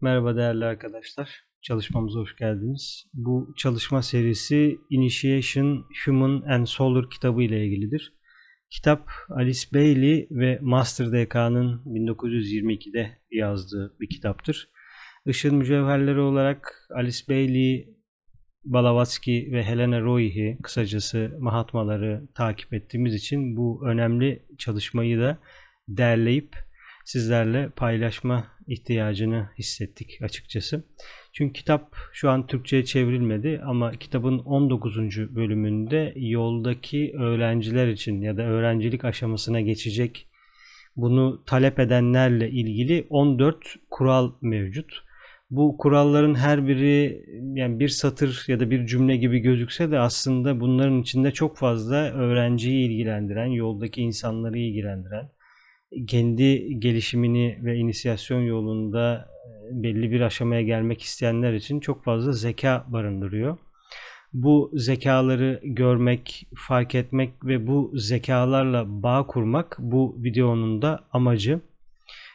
Merhaba değerli arkadaşlar. Çalışmamıza hoş geldiniz. Bu çalışma serisi Initiation Human and Solar kitabı ile ilgilidir. Kitap Alice Bailey ve Master DK'nın 1922'de yazdığı bir kitaptır. Işığın mücevherleri olarak Alice Bailey, Blavatsky ve Helena Royhi kısacası Mahatmaları takip ettiğimiz için bu önemli çalışmayı da derleyip sizlerle paylaşma ihtiyacını hissettik açıkçası. Çünkü kitap şu an Türkçe'ye çevrilmedi ama kitabın 19. bölümünde yoldaki öğrenciler için ya da öğrencilik aşamasına geçecek bunu talep edenlerle ilgili 14 kural mevcut. Bu kuralların her biri yani bir satır ya da bir cümle gibi gözükse de aslında bunların içinde çok fazla öğrenciyi ilgilendiren, yoldaki insanları ilgilendiren, kendi gelişimini ve inisiyasyon yolunda belli bir aşamaya gelmek isteyenler için çok fazla zeka barındırıyor. Bu zekaları görmek, fark etmek ve bu zekalarla bağ kurmak bu videonun da amacı.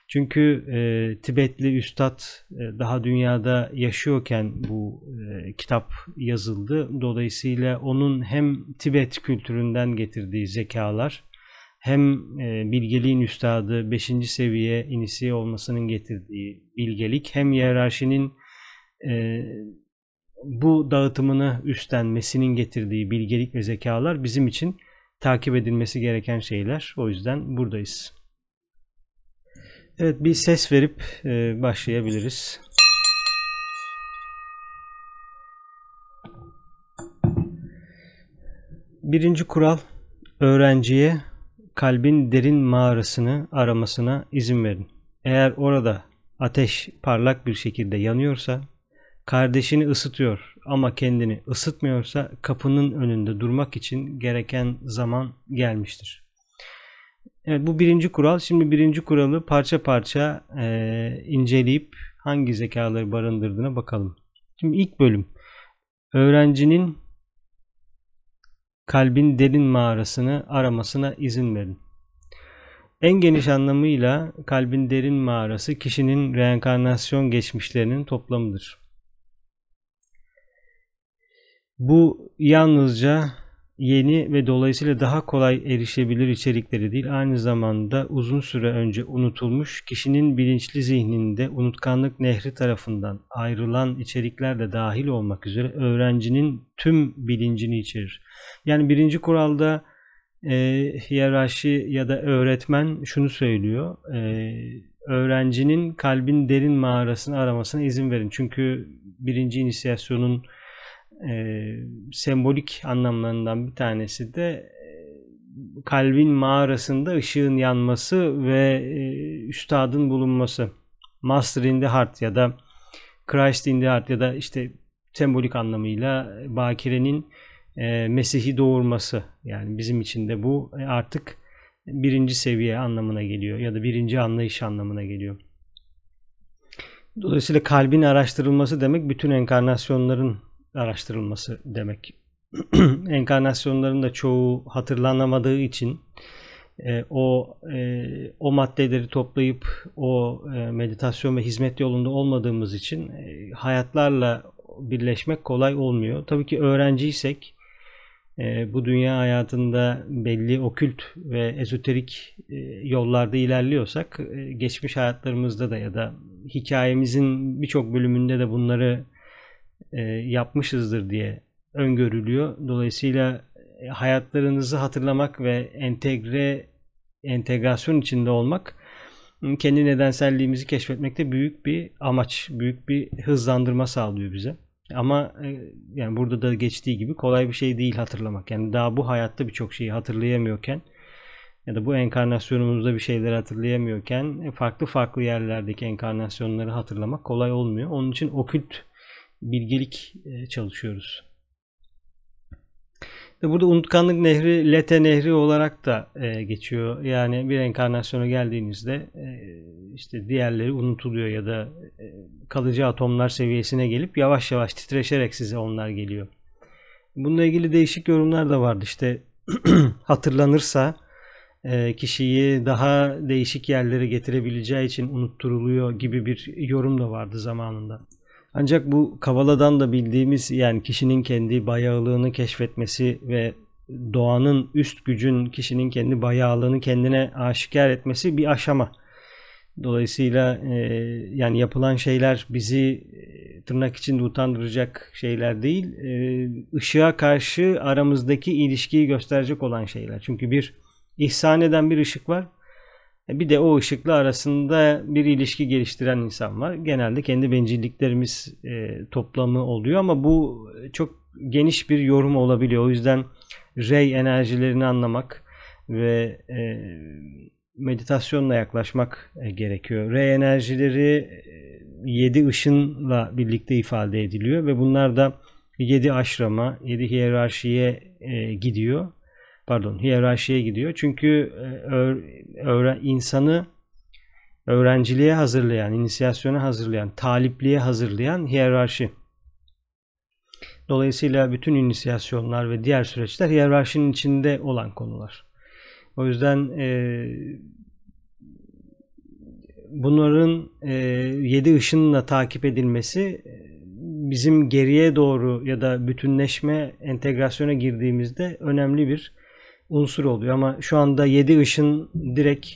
Çünkü e, Tibetli Üstad e, daha dünyada yaşıyorken bu e, kitap yazıldı. Dolayısıyla onun hem Tibet kültüründen getirdiği zekalar hem e, bilgeliğin üstadı 5. seviye inisiye olmasının getirdiği bilgelik hem hiyerarşinin e, bu dağıtımını üstlenmesinin getirdiği bilgelik ve zekalar bizim için takip edilmesi gereken şeyler. O yüzden buradayız. Evet bir ses verip e, başlayabiliriz. Birinci kural öğrenciye kalbin derin mağarasını aramasına izin verin. Eğer orada ateş parlak bir şekilde yanıyorsa, kardeşini ısıtıyor ama kendini ısıtmıyorsa kapının önünde durmak için gereken zaman gelmiştir. Evet bu birinci kural. Şimdi birinci kuralı parça parça e, inceleyip hangi zekaları barındırdığına bakalım. Şimdi ilk bölüm. Öğrencinin kalbin derin mağarasını aramasına izin verin. En geniş anlamıyla kalbin derin mağarası kişinin reenkarnasyon geçmişlerinin toplamıdır. Bu yalnızca yeni ve dolayısıyla daha kolay erişebilir içerikleri değil, aynı zamanda uzun süre önce unutulmuş, kişinin bilinçli zihninde unutkanlık nehri tarafından ayrılan içerikler de dahil olmak üzere öğrencinin tüm bilincini içerir. Yani birinci kuralda e, hiyerarşi ya da öğretmen şunu söylüyor, e, öğrencinin kalbin derin mağarasını aramasına izin verin. Çünkü birinci inisiyasyonun e, sembolik anlamlarından bir tanesi de e, kalbin mağarasında ışığın yanması ve e, üstadın bulunması. Master in the Heart ya da Christ in the Heart ya da işte sembolik anlamıyla Bakire'nin e, Mesih'i doğurması. Yani bizim için de bu e, artık birinci seviye anlamına geliyor ya da birinci anlayış anlamına geliyor. Dolayısıyla kalbin araştırılması demek bütün enkarnasyonların araştırılması demek. Enkarnasyonların da çoğu hatırlanamadığı için e, o e, o maddeleri toplayıp o e, meditasyon ve hizmet yolunda olmadığımız için e, hayatlarla birleşmek kolay olmuyor. Tabii ki öğrenciysek e, bu dünya hayatında belli okült ve ezoterik e, yollarda ilerliyorsak e, geçmiş hayatlarımızda da ya da hikayemizin birçok bölümünde de bunları e, yapmışızdır diye öngörülüyor. Dolayısıyla e, hayatlarınızı hatırlamak ve entegre entegrasyon içinde olmak kendi nedenselliğimizi keşfetmekte büyük bir amaç, büyük bir hızlandırma sağlıyor bize. Ama e, yani burada da geçtiği gibi kolay bir şey değil hatırlamak. Yani daha bu hayatta birçok şeyi hatırlayamıyorken ya da bu enkarnasyonumuzda bir şeyleri hatırlayamıyorken farklı farklı yerlerdeki enkarnasyonları hatırlamak kolay olmuyor. Onun için okült bilgelik e, çalışıyoruz. Burada unutkanlık nehri Lete nehri olarak da e, geçiyor. Yani bir enkarnasyona geldiğinizde e, işte diğerleri unutuluyor ya da kalıcı atomlar seviyesine gelip yavaş yavaş titreşerek size onlar geliyor. Bununla ilgili değişik yorumlar da vardı. İşte hatırlanırsa kişiyi daha değişik yerlere getirebileceği için unutturuluyor gibi bir yorum da vardı zamanında. Ancak bu Kavala'dan da bildiğimiz yani kişinin kendi bayağılığını keşfetmesi ve doğanın üst gücün kişinin kendi bayağılığını kendine aşikar etmesi bir aşama. Dolayısıyla e, yani yapılan şeyler bizi e, tırnak içinde utandıracak şeyler değil, e, ışığa karşı aramızdaki ilişkiyi gösterecek olan şeyler. Çünkü bir ihsan eden bir ışık var. E, bir de o ışıkla arasında bir ilişki geliştiren insan var. Genelde kendi bencilliklerimiz e, toplamı oluyor ama bu çok geniş bir yorum olabiliyor. O yüzden rey enerjilerini anlamak ve e, meditasyonla yaklaşmak e, gerekiyor. Rey enerjileri 7 e, ışınla birlikte ifade ediliyor ve bunlar da 7 aşrama, 7 hiyerarşiye e, gidiyor. Pardon, hiyerarşiye gidiyor. Çünkü öğren, insanı öğrenciliğe hazırlayan, inisiyasyona hazırlayan, talipliğe hazırlayan hiyerarşi. Dolayısıyla bütün inisiyasyonlar ve diğer süreçler hiyerarşinin içinde olan konular. O yüzden e, bunların e, yedi ışınla takip edilmesi e, bizim geriye doğru ya da bütünleşme, entegrasyona girdiğimizde önemli bir unsur oluyor. Ama şu anda yedi ışın direkt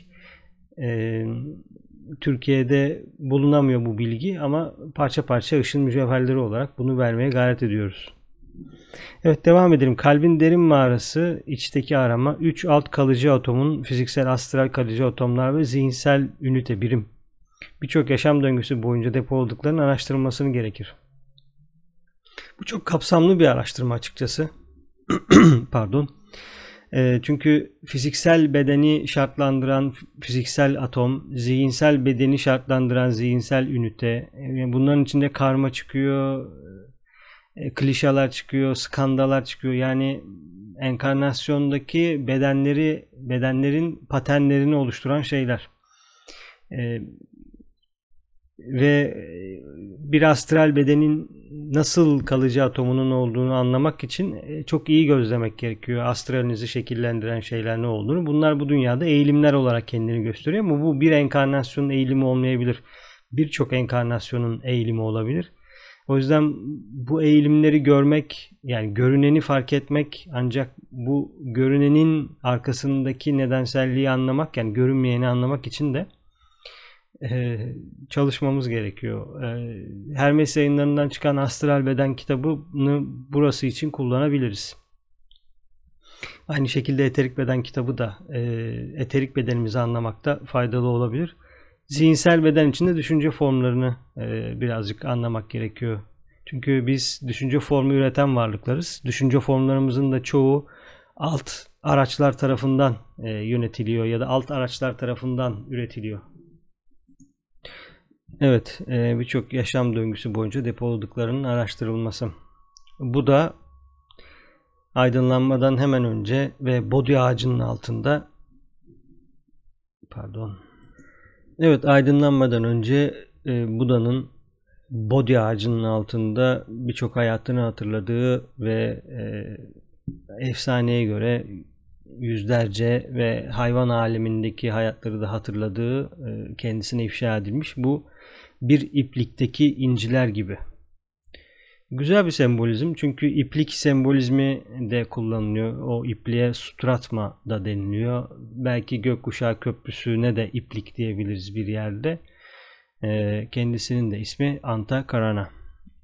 e, Türkiye'de bulunamıyor bu bilgi ama parça parça ışın mücevherleri olarak bunu vermeye gayret ediyoruz. Evet devam edelim. Kalbin derin mağarası, içteki arama, 3 alt kalıcı atomun fiziksel astral kalıcı atomlar ve zihinsel ünite birim. Birçok yaşam döngüsü boyunca depoladıklarının araştırılmasını gerekir. Bu çok kapsamlı bir araştırma açıkçası. Pardon. E, çünkü fiziksel bedeni şartlandıran fiziksel atom, zihinsel bedeni şartlandıran zihinsel ünite, bunların içinde karma çıkıyor, e, klişalar çıkıyor, skandalar çıkıyor. Yani enkarnasyondaki bedenleri, bedenlerin patenlerini oluşturan şeyler. E, ve bir astral bedenin nasıl kalıcı atomunun olduğunu anlamak için e, çok iyi gözlemek gerekiyor. Astralinizi şekillendiren şeyler ne olduğunu. Bunlar bu dünyada eğilimler olarak kendini gösteriyor ama bu bir enkarnasyonun eğilimi olmayabilir. Birçok enkarnasyonun eğilimi olabilir. O yüzden bu eğilimleri görmek yani görüneni fark etmek ancak bu görünenin arkasındaki nedenselliği anlamak yani görünmeyeni anlamak için de çalışmamız gerekiyor. E, Hermes yayınlarından çıkan Astral Beden kitabını burası için kullanabiliriz. Aynı şekilde Eterik Beden kitabı da eterik bedenimizi anlamakta faydalı olabilir zihinsel beden içinde düşünce formlarını birazcık anlamak gerekiyor. Çünkü biz düşünce formu üreten varlıklarız. Düşünce formlarımızın da çoğu alt araçlar tarafından e, yönetiliyor ya da alt araçlar tarafından üretiliyor. Evet, e, birçok yaşam döngüsü boyunca depoladıklarının araştırılması. Bu da aydınlanmadan hemen önce ve body ağacının altında pardon Evet aydınlanmadan önce e, Buda'nın Bodhi ağacının altında birçok hayatını hatırladığı ve e, efsaneye göre yüzlerce ve hayvan alemindeki hayatları da hatırladığı e, kendisine ifşa edilmiş. Bu bir iplikteki inciler gibi. Güzel bir sembolizm çünkü iplik sembolizmi de kullanılıyor. O ipliğe sutratma da deniliyor. Belki gökkuşağı köprüsüne de iplik diyebiliriz bir yerde. Ee, kendisinin de ismi Antakarana.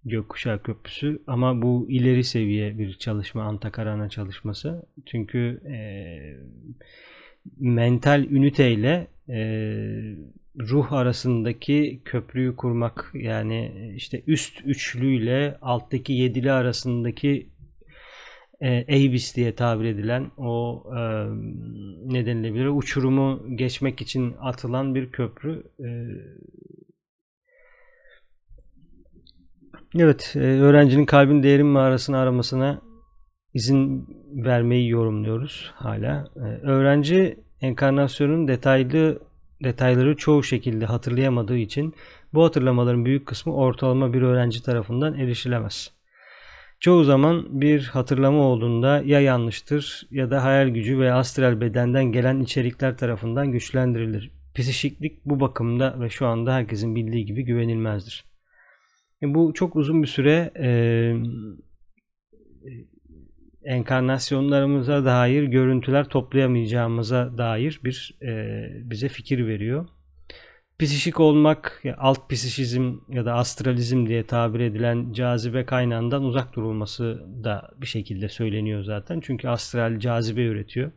Gökkuşağı Köprüsü ama bu ileri seviye bir çalışma Antakarana çalışması. Çünkü e, mental üniteyle e, ruh arasındaki köprüyü kurmak yani işte üst üçlüyle alttaki yedili arasındaki e, Abyss diye tabir edilen o e, ne denilebilir uçurumu geçmek için atılan bir köprü. E, evet, e, öğrencinin kalbin değerin mağarasını aramasına izin vermeyi yorumluyoruz hala. E, öğrenci enkarnasyonun detaylı detayları çoğu şekilde hatırlayamadığı için bu hatırlamaların büyük kısmı ortalama bir öğrenci tarafından erişilemez. Çoğu zaman bir hatırlama olduğunda ya yanlıştır ya da hayal gücü ve astral bedenden gelen içerikler tarafından güçlendirilir. Psişiklik bu bakımda ve şu anda herkesin bildiği gibi güvenilmezdir. E bu çok uzun bir süre enkarnasyonlarımıza dair görüntüler toplayamayacağımıza dair bir e, bize fikir veriyor. Psişik olmak, alt psişizm ya da astralizm diye tabir edilen cazibe kaynağından uzak durulması da bir şekilde söyleniyor zaten. Çünkü astral cazibe üretiyor.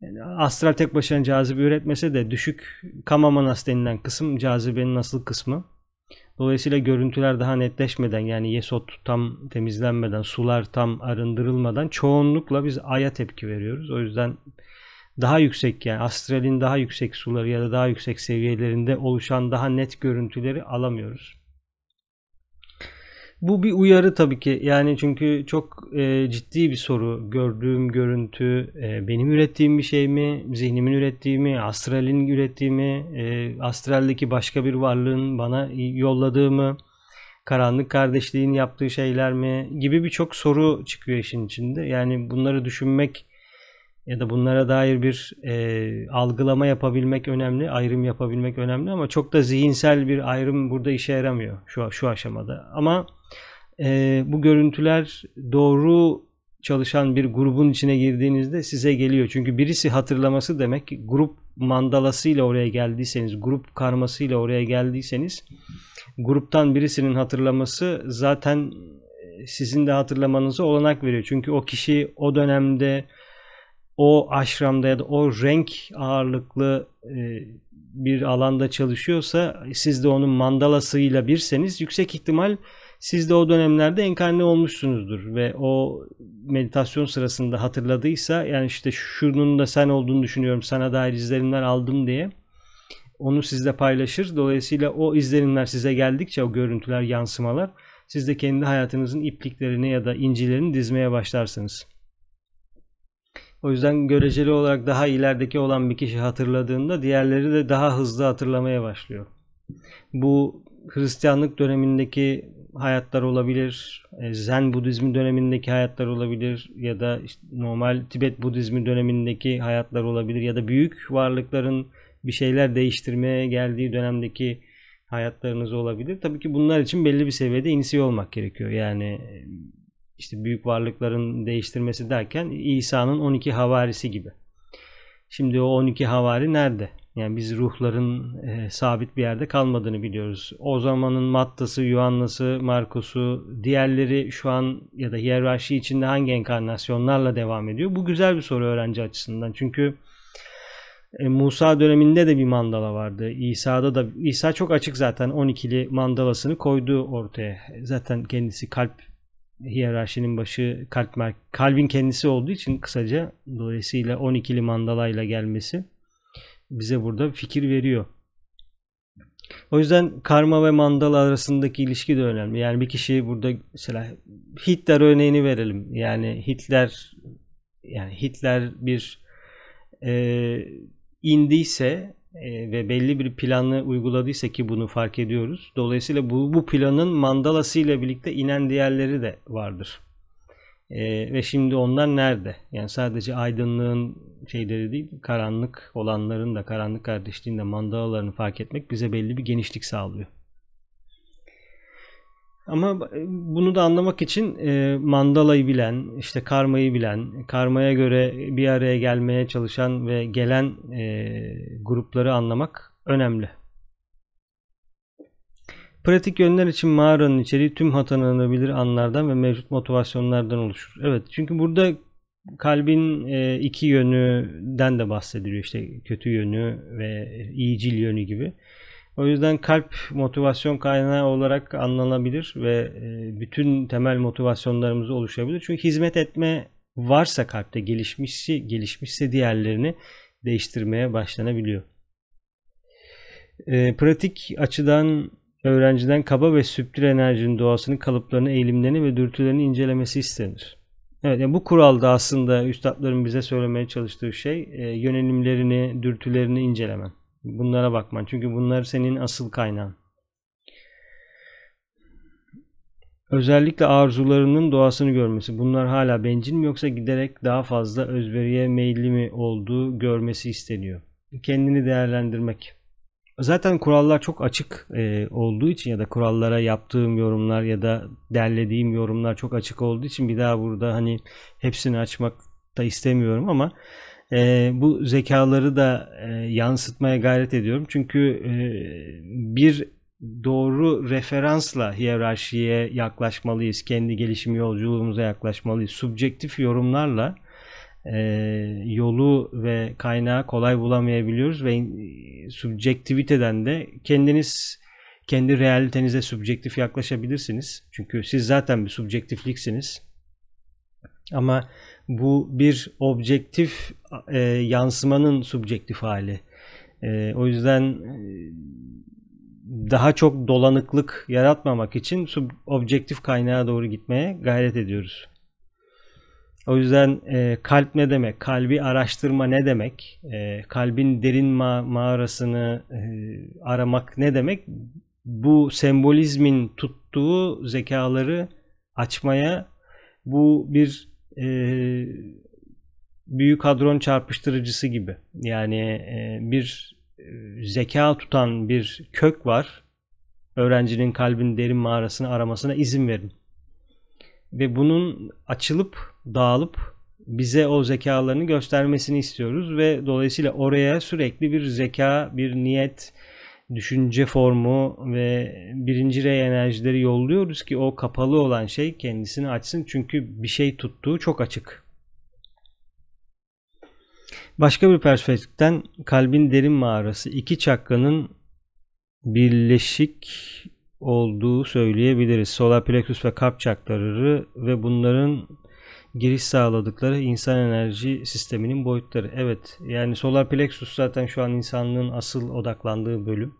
Yani astral tek başına cazibe üretmese de düşük kamamas denilen kısım cazibenin asıl kısmı. Dolayısıyla görüntüler daha netleşmeden yani yesot tam temizlenmeden, sular tam arındırılmadan çoğunlukla biz aya tepki veriyoruz. O yüzden daha yüksek yani astralin daha yüksek suları ya da daha yüksek seviyelerinde oluşan daha net görüntüleri alamıyoruz. Bu bir uyarı tabii ki yani çünkü çok e, ciddi bir soru. Gördüğüm görüntü e, benim ürettiğim bir şey mi, zihnimin ürettiği mi, astralin ürettiği mi, e, astraldeki başka bir varlığın bana yolladığı mı, karanlık kardeşliğin yaptığı şeyler mi gibi birçok soru çıkıyor işin içinde. Yani bunları düşünmek ya da bunlara dair bir e, algılama yapabilmek önemli, ayrım yapabilmek önemli ama çok da zihinsel bir ayrım burada işe yaramıyor şu şu aşamada. Ama e, bu görüntüler doğru çalışan bir grubun içine girdiğinizde size geliyor. Çünkü birisi hatırlaması demek grup mandalasıyla oraya geldiyseniz, grup karmasıyla oraya geldiyseniz gruptan birisinin hatırlaması zaten sizin de hatırlamanızı olanak veriyor. Çünkü o kişi o dönemde o aşramda ya da o renk ağırlıklı e, bir alanda çalışıyorsa siz de onun mandalasıyla birseniz yüksek ihtimal siz de o dönemlerde enkarne olmuşsunuzdur ve o meditasyon sırasında hatırladıysa yani işte şunun da sen olduğunu düşünüyorum sana dair izlenimler aldım diye onu sizle paylaşır. Dolayısıyla o izlenimler size geldikçe o görüntüler, yansımalar siz de kendi hayatınızın ipliklerini ya da incilerini dizmeye başlarsınız. O yüzden göreceli olarak daha ilerideki olan bir kişi hatırladığında diğerleri de daha hızlı hatırlamaya başlıyor. Bu Hristiyanlık dönemindeki hayatlar olabilir, e, Zen Budizmi dönemindeki hayatlar olabilir ya da işte normal Tibet Budizmi dönemindeki hayatlar olabilir ya da büyük varlıkların bir şeyler değiştirmeye geldiği dönemdeki hayatlarınız olabilir. Tabii ki bunlar için belli bir seviyede inisiye olmak gerekiyor. Yani işte büyük varlıkların değiştirmesi derken İsa'nın 12 havarisi gibi. Şimdi o 12 havari nerede? Yani biz ruhların e, sabit bir yerde kalmadığını biliyoruz. O zamanın Matta'sı, Yuhanna'sı, Markus'u, diğerleri şu an ya da hiyerarşi içinde hangi enkarnasyonlarla devam ediyor? Bu güzel bir soru öğrenci açısından. Çünkü e, Musa döneminde de bir mandala vardı. İsa'da da İsa çok açık zaten 12'li mandalasını koydu ortaya. Zaten kendisi kalp hiyerarşinin başı kalp kalbin kendisi olduğu için kısaca dolayısıyla 12'li mandalayla gelmesi bize burada fikir veriyor. O yüzden karma ve mandala arasındaki ilişki de önemli. Yani bir kişi burada mesela Hitler örneğini verelim. Yani Hitler yani Hitler bir e, indiyse e, ve belli bir planı uyguladıysa ki bunu fark ediyoruz. Dolayısıyla bu, bu planın mandalası ile birlikte inen diğerleri de vardır. E, ve şimdi onlar nerede? Yani sadece aydınlığın şeyleri değil, karanlık olanların da karanlık kardeşliğinde mandalalarını fark etmek bize belli bir genişlik sağlıyor. Ama bunu da anlamak için e, mandalayı bilen, işte karmayı bilen, karmaya göre bir araya gelmeye çalışan ve gelen e, grupları anlamak önemli. Pratik yönler için mağaranın içeriği tüm hatırlanabilir anlardan ve mevcut motivasyonlardan oluşur. Evet çünkü burada kalbin e, iki yönünden de bahsediliyor. işte kötü yönü ve iyicil yönü gibi. O yüzden kalp motivasyon kaynağı olarak anlanabilir ve e, bütün temel motivasyonlarımız oluşabilir. Çünkü hizmet etme varsa kalpte gelişmişse, gelişmişse diğerlerini değiştirmeye başlanabiliyor. E, pratik açıdan öğrenciden kaba ve süptil enerjinin doğasını, kalıplarını, eğilimlerini ve dürtülerini incelemesi istenir. Evet, yani bu kuralda aslında üstadların bize söylemeye çalıştığı şey e, yönelimlerini, dürtülerini incelemen. Bunlara bakman. Çünkü bunlar senin asıl kaynağın. Özellikle arzularının doğasını görmesi. Bunlar hala bencil mi yoksa giderek daha fazla özveriye meyilli mi olduğu görmesi isteniyor. Kendini değerlendirmek. Zaten kurallar çok açık e, olduğu için ya da kurallara yaptığım yorumlar ya da derlediğim yorumlar çok açık olduğu için bir daha burada hani hepsini açmak da istemiyorum ama e, bu zekaları da e, yansıtmaya gayret ediyorum. Çünkü e, bir doğru referansla hiyerarşiye yaklaşmalıyız. Kendi gelişim yolculuğumuza yaklaşmalıyız. Subjektif yorumlarla e, yolu ve kaynağı kolay bulamayabiliyoruz ve subjektiviteden de kendiniz kendi realitenize subjektif yaklaşabilirsiniz. Çünkü siz zaten bir subjektifliksiniz. Ama bu bir objektif e, yansımanın subjektif hali. E, o yüzden e, daha çok dolanıklık yaratmamak için sub objektif kaynağa doğru gitmeye gayret ediyoruz. O yüzden e, kalp ne demek? Kalbi araştırma ne demek? E, kalbin derin ma- mağarasını e, aramak ne demek? Bu sembolizmin tuttuğu zekaları açmaya bu bir e, büyük hadron çarpıştırıcısı gibi. Yani e, bir zeka tutan bir kök var. Öğrencinin kalbin derin mağarasını aramasına izin verin. Ve bunun açılıp dağılıp bize o zekalarını göstermesini istiyoruz ve dolayısıyla oraya sürekli bir zeka, bir niyet, düşünce formu ve birinci rey enerjileri yolluyoruz ki o kapalı olan şey kendisini açsın çünkü bir şey tuttuğu çok açık. Başka bir perspektiften kalbin derin mağarası iki çakranın birleşik olduğu söyleyebiliriz. Solar plexus ve kalp çakraları ve bunların giriş sağladıkları insan enerji sisteminin boyutları. Evet yani solar plexus zaten şu an insanlığın asıl odaklandığı bölüm.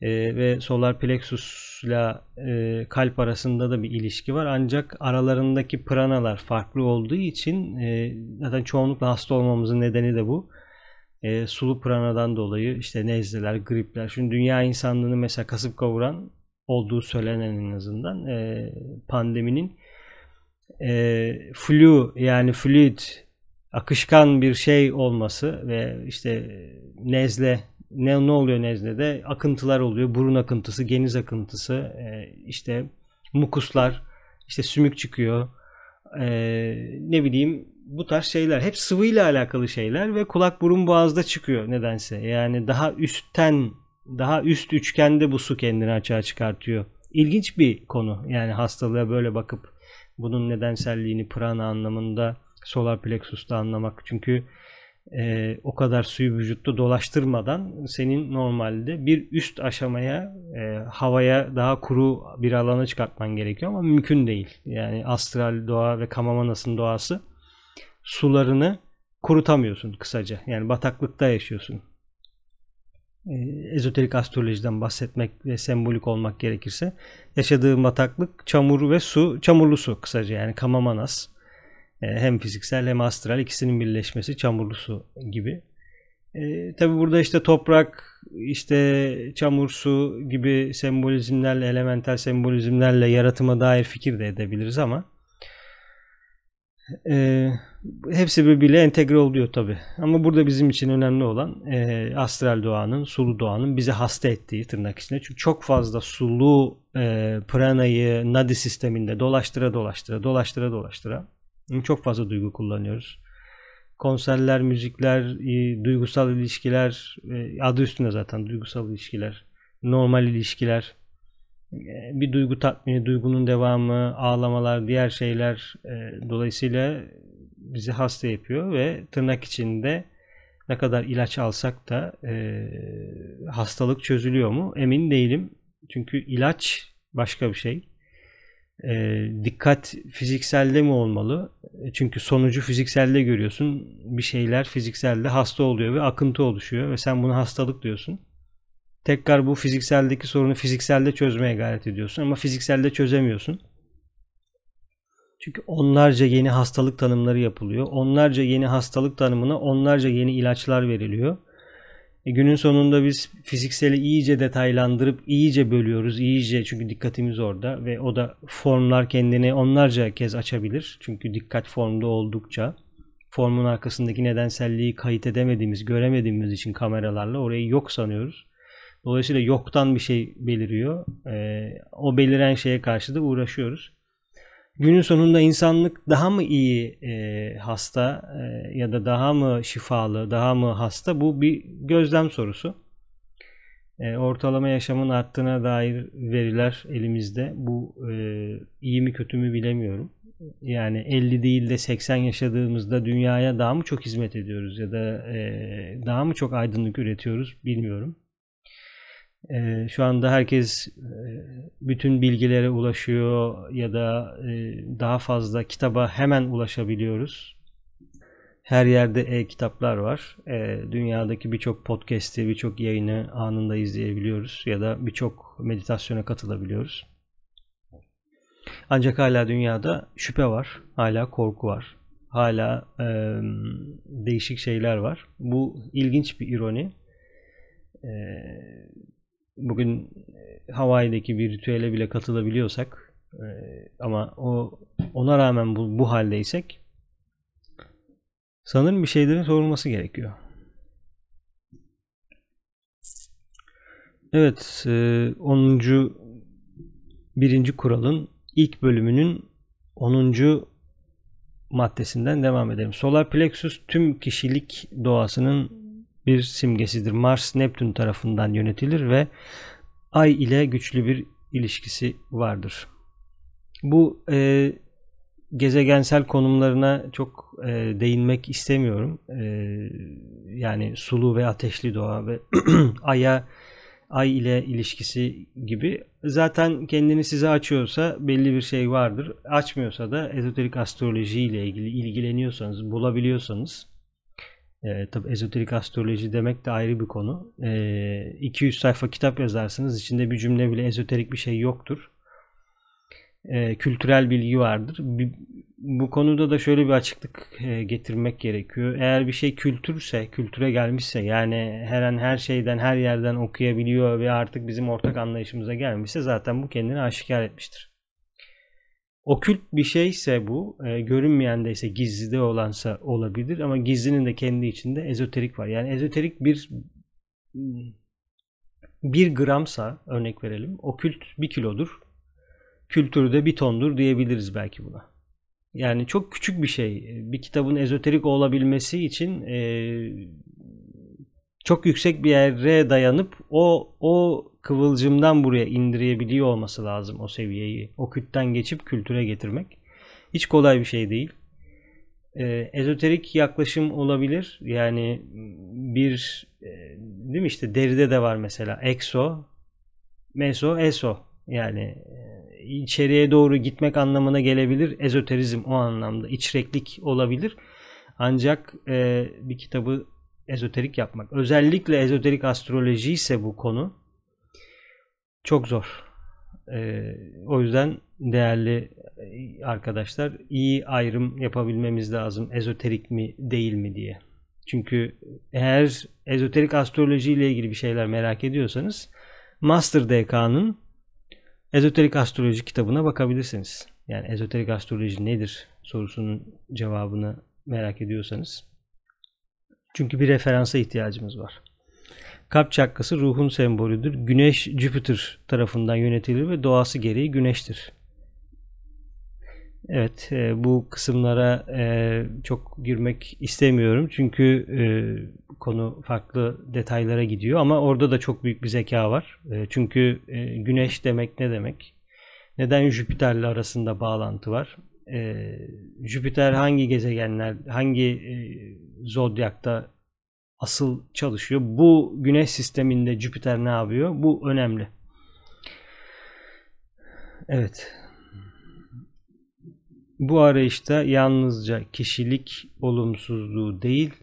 E, ve solar plexusla e, kalp arasında da bir ilişki var. Ancak aralarındaki pranalar farklı olduğu için e, zaten çoğunlukla hasta olmamızın nedeni de bu. E, sulu pranadan dolayı işte nezleler, gripler. Şimdi dünya insanlığını mesela kasıp kavuran olduğu söylenen en azından e, pandeminin e, flu yani fluid akışkan bir şey olması ve işte nezle ne, ne oluyor nezlede? Akıntılar oluyor. Burun akıntısı, geniz akıntısı, e, işte mukuslar, işte sümük çıkıyor. E, ne bileyim bu tarz şeyler. Hep sıvıyla alakalı şeyler ve kulak burun boğazda çıkıyor nedense. Yani daha üstten, daha üst üçgende bu su kendini açığa çıkartıyor. İlginç bir konu. Yani hastalığa böyle bakıp bunun nedenselliğini prana anlamında solar plexus'ta anlamak. Çünkü e, o kadar suyu vücutta dolaştırmadan senin normalde bir üst aşamaya e, havaya daha kuru bir alana çıkartman gerekiyor ama mümkün değil. Yani astral doğa ve Kamamanas'ın doğası sularını kurutamıyorsun kısaca. Yani bataklıkta yaşıyorsun. E, ezoterik astrolojiden bahsetmek ve sembolik olmak gerekirse yaşadığın bataklık çamur ve su, çamurlu su kısaca yani Kamamanas. E, hem fiziksel hem astral ikisinin birleşmesi çamurlu su gibi. E, Tabi burada işte toprak, işte çamur, su gibi sembolizmlerle, elemental sembolizmlerle yaratıma dair fikir de edebiliriz ama e, hepsi birbiriyle entegre oluyor tabi. Ama burada bizim için önemli olan e, astral doğanın, sulu doğanın bizi hasta ettiği tırnak içinde. Çünkü çok fazla sulu e, pranayı nadi sisteminde dolaştıra dolaştıra, dolaştıra dolaştıra çok fazla duygu kullanıyoruz. Konserler, müzikler, duygusal ilişkiler, e, adı üstünde zaten duygusal ilişkiler, normal ilişkiler, e, bir duygu tatmini, duygunun devamı, ağlamalar, diğer şeyler e, dolayısıyla bizi hasta yapıyor ve tırnak içinde ne kadar ilaç alsak da hastalık çözülüyor mu emin değilim. Çünkü ilaç başka bir şey e, dikkat fizikselde mi olmalı? E, çünkü sonucu fizikselde görüyorsun. Bir şeyler fizikselde hasta oluyor ve akıntı oluşuyor ve sen bunu hastalık diyorsun. Tekrar bu fizikseldeki sorunu fizikselde çözmeye gayret ediyorsun ama fizikselde çözemiyorsun. Çünkü onlarca yeni hastalık tanımları yapılıyor. Onlarca yeni hastalık tanımına onlarca yeni ilaçlar veriliyor. E, günün sonunda biz fizikseli iyice detaylandırıp iyice bölüyoruz. iyice çünkü dikkatimiz orada ve o da formlar kendini onlarca kez açabilir. Çünkü dikkat formda oldukça formun arkasındaki nedenselliği kayıt edemediğimiz, göremediğimiz için kameralarla orayı yok sanıyoruz. Dolayısıyla yoktan bir şey beliriyor. E, o beliren şeye karşı da uğraşıyoruz. Günün sonunda insanlık daha mı iyi e, hasta e, ya da daha mı şifalı, daha mı hasta bu bir gözlem sorusu. E, ortalama yaşamın arttığına dair veriler elimizde. Bu e, iyi mi kötü mü bilemiyorum. Yani 50 değil de 80 yaşadığımızda dünyaya daha mı çok hizmet ediyoruz ya da e, daha mı çok aydınlık üretiyoruz bilmiyorum. E, şu anda herkes e, bütün bilgilere ulaşıyor ya da e, daha fazla kitaba hemen ulaşabiliyoruz. Her yerde e-kitaplar var. E, dünyadaki birçok podcast'i, birçok yayını anında izleyebiliyoruz ya da birçok meditasyona katılabiliyoruz. Ancak hala dünyada şüphe var, hala korku var, hala e, değişik şeyler var. Bu ilginç bir ironi. E, bugün e, Hawaii'deki bir ritüele bile katılabiliyorsak e, ama o ona rağmen bu, bu haldeysek sanırım bir şeylerin sorulması gerekiyor. Evet, 10. E, birinci kuralın ilk bölümünün 10. maddesinden devam edelim. Solar plexus tüm kişilik doğasının bir simgesidir. Mars Neptün tarafından yönetilir ve Ay ile güçlü bir ilişkisi vardır. Bu e, gezegensel konumlarına çok e, değinmek istemiyorum. E, yani sulu ve ateşli doğa ve Ay'a Ay ile ilişkisi gibi. Zaten kendini size açıyorsa belli bir şey vardır. Açmıyorsa da ezoterik astroloji ile ilgili ilgileniyorsanız, bulabiliyorsanız e, tabi ezoterik astroloji demek de ayrı bir konu. E, 200 sayfa kitap yazarsınız. içinde bir cümle bile ezoterik bir şey yoktur. E, kültürel bilgi vardır. Bir, bu konuda da şöyle bir açıklık e, getirmek gerekiyor. Eğer bir şey kültürse, kültüre gelmişse yani her an her şeyden her yerden okuyabiliyor ve artık bizim ortak anlayışımıza gelmişse zaten bu kendini aşikar etmiştir. Okült bir şeyse bu, e, görünmeyen de ise gizlide olansa olabilir ama gizlinin de kendi içinde ezoterik var. Yani ezoterik bir bir gramsa örnek verelim. Okült bir kilodur. Kültürü de bir tondur diyebiliriz belki buna. Yani çok küçük bir şey. Bir kitabın ezoterik olabilmesi için e, çok yüksek bir yere dayanıp o o kıvılcımdan buraya indirebiliyor olması lazım o seviyeyi. O kütten geçip kültüre getirmek. Hiç kolay bir şey değil. Ee, ezoterik yaklaşım olabilir. Yani bir e, değil mi işte deride de var mesela exo, meso, eso. Yani e, içeriye doğru gitmek anlamına gelebilir. Ezoterizm o anlamda içreklik olabilir. Ancak e, bir kitabı ezoterik yapmak. Özellikle ezoterik astroloji ise bu konu çok zor. Ee, o yüzden değerli arkadaşlar iyi ayrım yapabilmemiz lazım. Ezoterik mi değil mi diye. Çünkü eğer ezoterik astroloji ile ilgili bir şeyler merak ediyorsanız Master DK'nın ezoterik astroloji kitabına bakabilirsiniz. Yani ezoterik astroloji nedir sorusunun cevabını merak ediyorsanız. Çünkü bir referansa ihtiyacımız var. Kalp çakrası ruhun sembolüdür. Güneş Jüpiter tarafından yönetilir ve doğası gereği güneştir. Evet e, bu kısımlara e, çok girmek istemiyorum. Çünkü e, konu farklı detaylara gidiyor ama orada da çok büyük bir zeka var. Çünkü güneş demek ne demek? Neden Jüpiter'le arasında bağlantı var? E, Jüpiter hangi gezegenler, hangi e, zodyakta asıl çalışıyor. Bu güneş sisteminde Jüpiter ne yapıyor? Bu önemli. Evet. Bu arayışta yalnızca kişilik olumsuzluğu değil,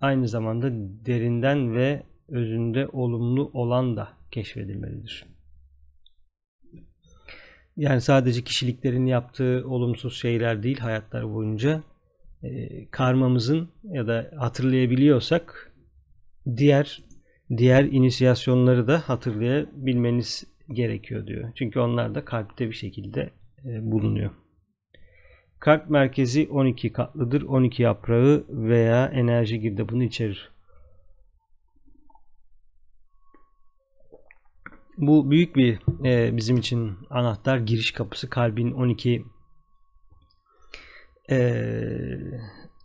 aynı zamanda derinden ve özünde olumlu olan da keşfedilmelidir. Yani sadece kişiliklerin yaptığı olumsuz şeyler değil hayatlar boyunca e, karmamızın ya da hatırlayabiliyorsak diğer diğer inisiyasyonları da hatırlayabilmeniz gerekiyor diyor. Çünkü onlar da kalpte bir şekilde e, bulunuyor. Kalp merkezi 12 katlıdır. 12 yaprağı veya enerji girdabını içerir. Bu büyük bir e, bizim için anahtar giriş kapısı kalbin 12 e,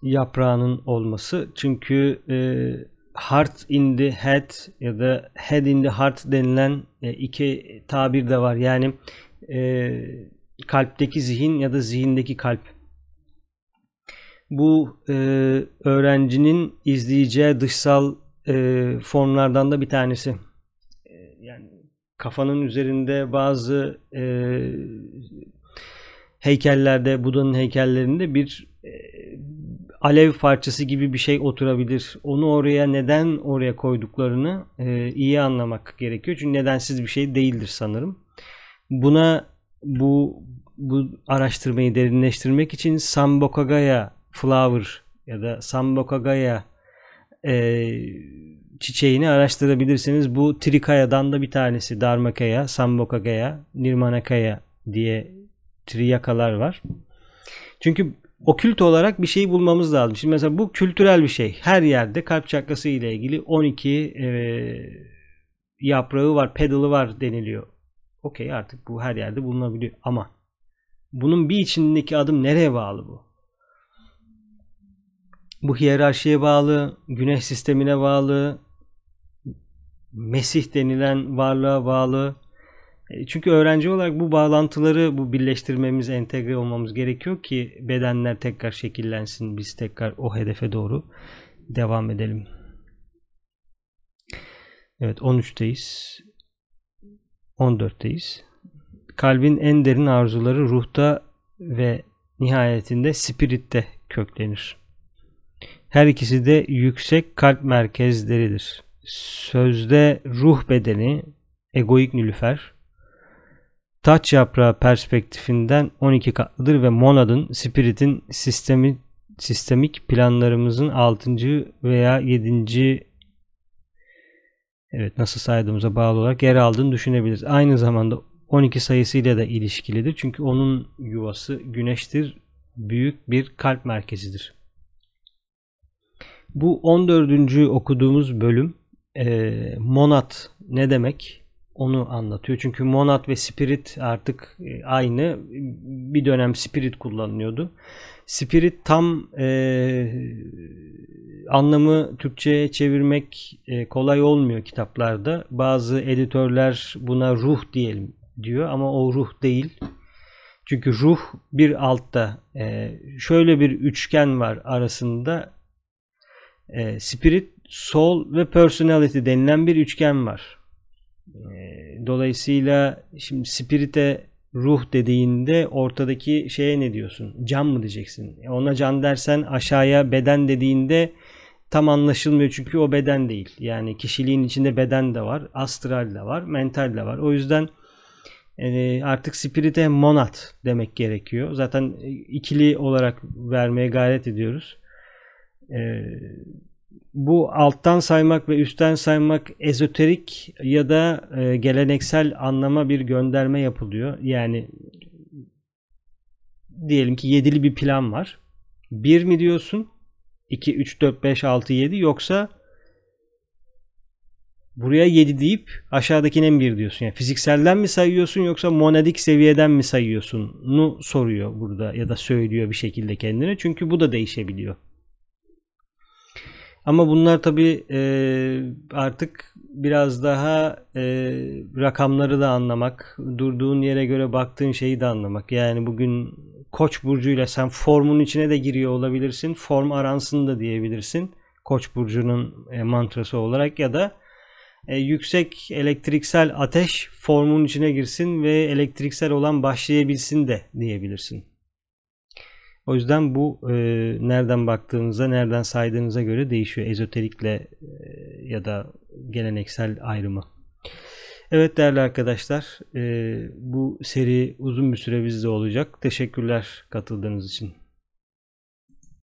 yaprağının olması. Çünkü e, heart in the head ya da head in the heart denilen e, iki tabir de var. Yani e, kalpteki zihin ya da zihindeki kalp. Bu e, öğrencinin izleyeceği dışsal e, formlardan da bir tanesi. Kafanın üzerinde bazı e, heykellerde, Buda'nın heykellerinde bir e, alev parçası gibi bir şey oturabilir. Onu oraya neden oraya koyduklarını e, iyi anlamak gerekiyor. Çünkü nedensiz bir şey değildir sanırım. Buna bu bu araştırmayı derinleştirmek için Sambokagaya flower ya da Sambokagaya e, çiçeğini araştırabilirsiniz. Bu Trikaya'dan da bir tanesi. Dharmakaya, Sambokagaya, Nirmanakaya diye triyakalar var. Çünkü okült olarak bir şey bulmamız lazım. Şimdi mesela bu kültürel bir şey. Her yerde kalp çakrası ile ilgili 12 e, yaprağı var, pedalı var deniliyor. Okey artık bu her yerde bulunabiliyor. Ama bunun bir içindeki adım nereye bağlı bu? Bu hiyerarşiye bağlı, güneş sistemine bağlı, Mesih denilen varlığa bağlı. E, çünkü öğrenci olarak bu bağlantıları bu birleştirmemiz, entegre olmamız gerekiyor ki bedenler tekrar şekillensin. Biz tekrar o hedefe doğru devam edelim. Evet 13'teyiz. 14'teyiz. Kalbin en derin arzuları ruhta ve nihayetinde spiritte köklenir. Her ikisi de yüksek kalp merkezleridir. Sözde ruh bedeni, egoik nülüfer, taç yaprağı perspektifinden 12 katlıdır ve monadın, spiritin sistemi, sistemik planlarımızın 6. veya 7. evet nasıl saydığımıza bağlı olarak yer aldığını düşünebiliriz. Aynı zamanda 12 sayısıyla da ilişkilidir. Çünkü onun yuvası güneştir. Büyük bir kalp merkezidir. Bu 14. okuduğumuz bölüm e, monat ne demek onu anlatıyor. Çünkü monat ve spirit artık e, aynı. Bir dönem spirit kullanılıyordu. Spirit tam e, anlamı Türkçe'ye çevirmek e, kolay olmuyor kitaplarda. Bazı editörler buna ruh diyelim diyor ama o ruh değil. Çünkü ruh bir altta e, şöyle bir üçgen var arasında e, spirit, soul ve personality denilen bir üçgen var. E, dolayısıyla şimdi spirit'e ruh dediğinde ortadaki şeye ne diyorsun? Can mı diyeceksin? E, ona can dersen aşağıya beden dediğinde tam anlaşılmıyor çünkü o beden değil. Yani kişiliğin içinde beden de var, astral de var, mental de var. O yüzden e, artık spirite monat demek gerekiyor. Zaten ikili olarak vermeye gayret ediyoruz. E, bu alttan saymak ve üstten saymak ezoterik ya da e, geleneksel anlama bir gönderme yapılıyor. Yani diyelim ki yedili bir plan var. Bir mi diyorsun? 2, 3, 4, 5, 6, 7 yoksa buraya 7 deyip aşağıdakine 1 diyorsun. Yani fizikselden mi sayıyorsun yoksa monadik seviyeden mi sayıyorsun? Nu soruyor burada ya da söylüyor bir şekilde kendine. Çünkü bu da değişebiliyor. Ama bunlar tabi e, artık biraz daha e, rakamları da anlamak, durduğun yere göre baktığın şeyi de anlamak. Yani bugün Koç burcuyla sen formun içine de giriyor olabilirsin. Form aransın da diyebilirsin. Koç burcunun e, mantrası olarak ya da e, yüksek elektriksel ateş formun içine girsin ve elektriksel olan başlayabilsin de diyebilirsin. O yüzden bu e, nereden baktığınıza, nereden saydığınıza göre değişiyor. Ezoterikle e, ya da geleneksel ayrımı. Evet değerli arkadaşlar, e, bu seri uzun bir süre bizde olacak. Teşekkürler katıldığınız için.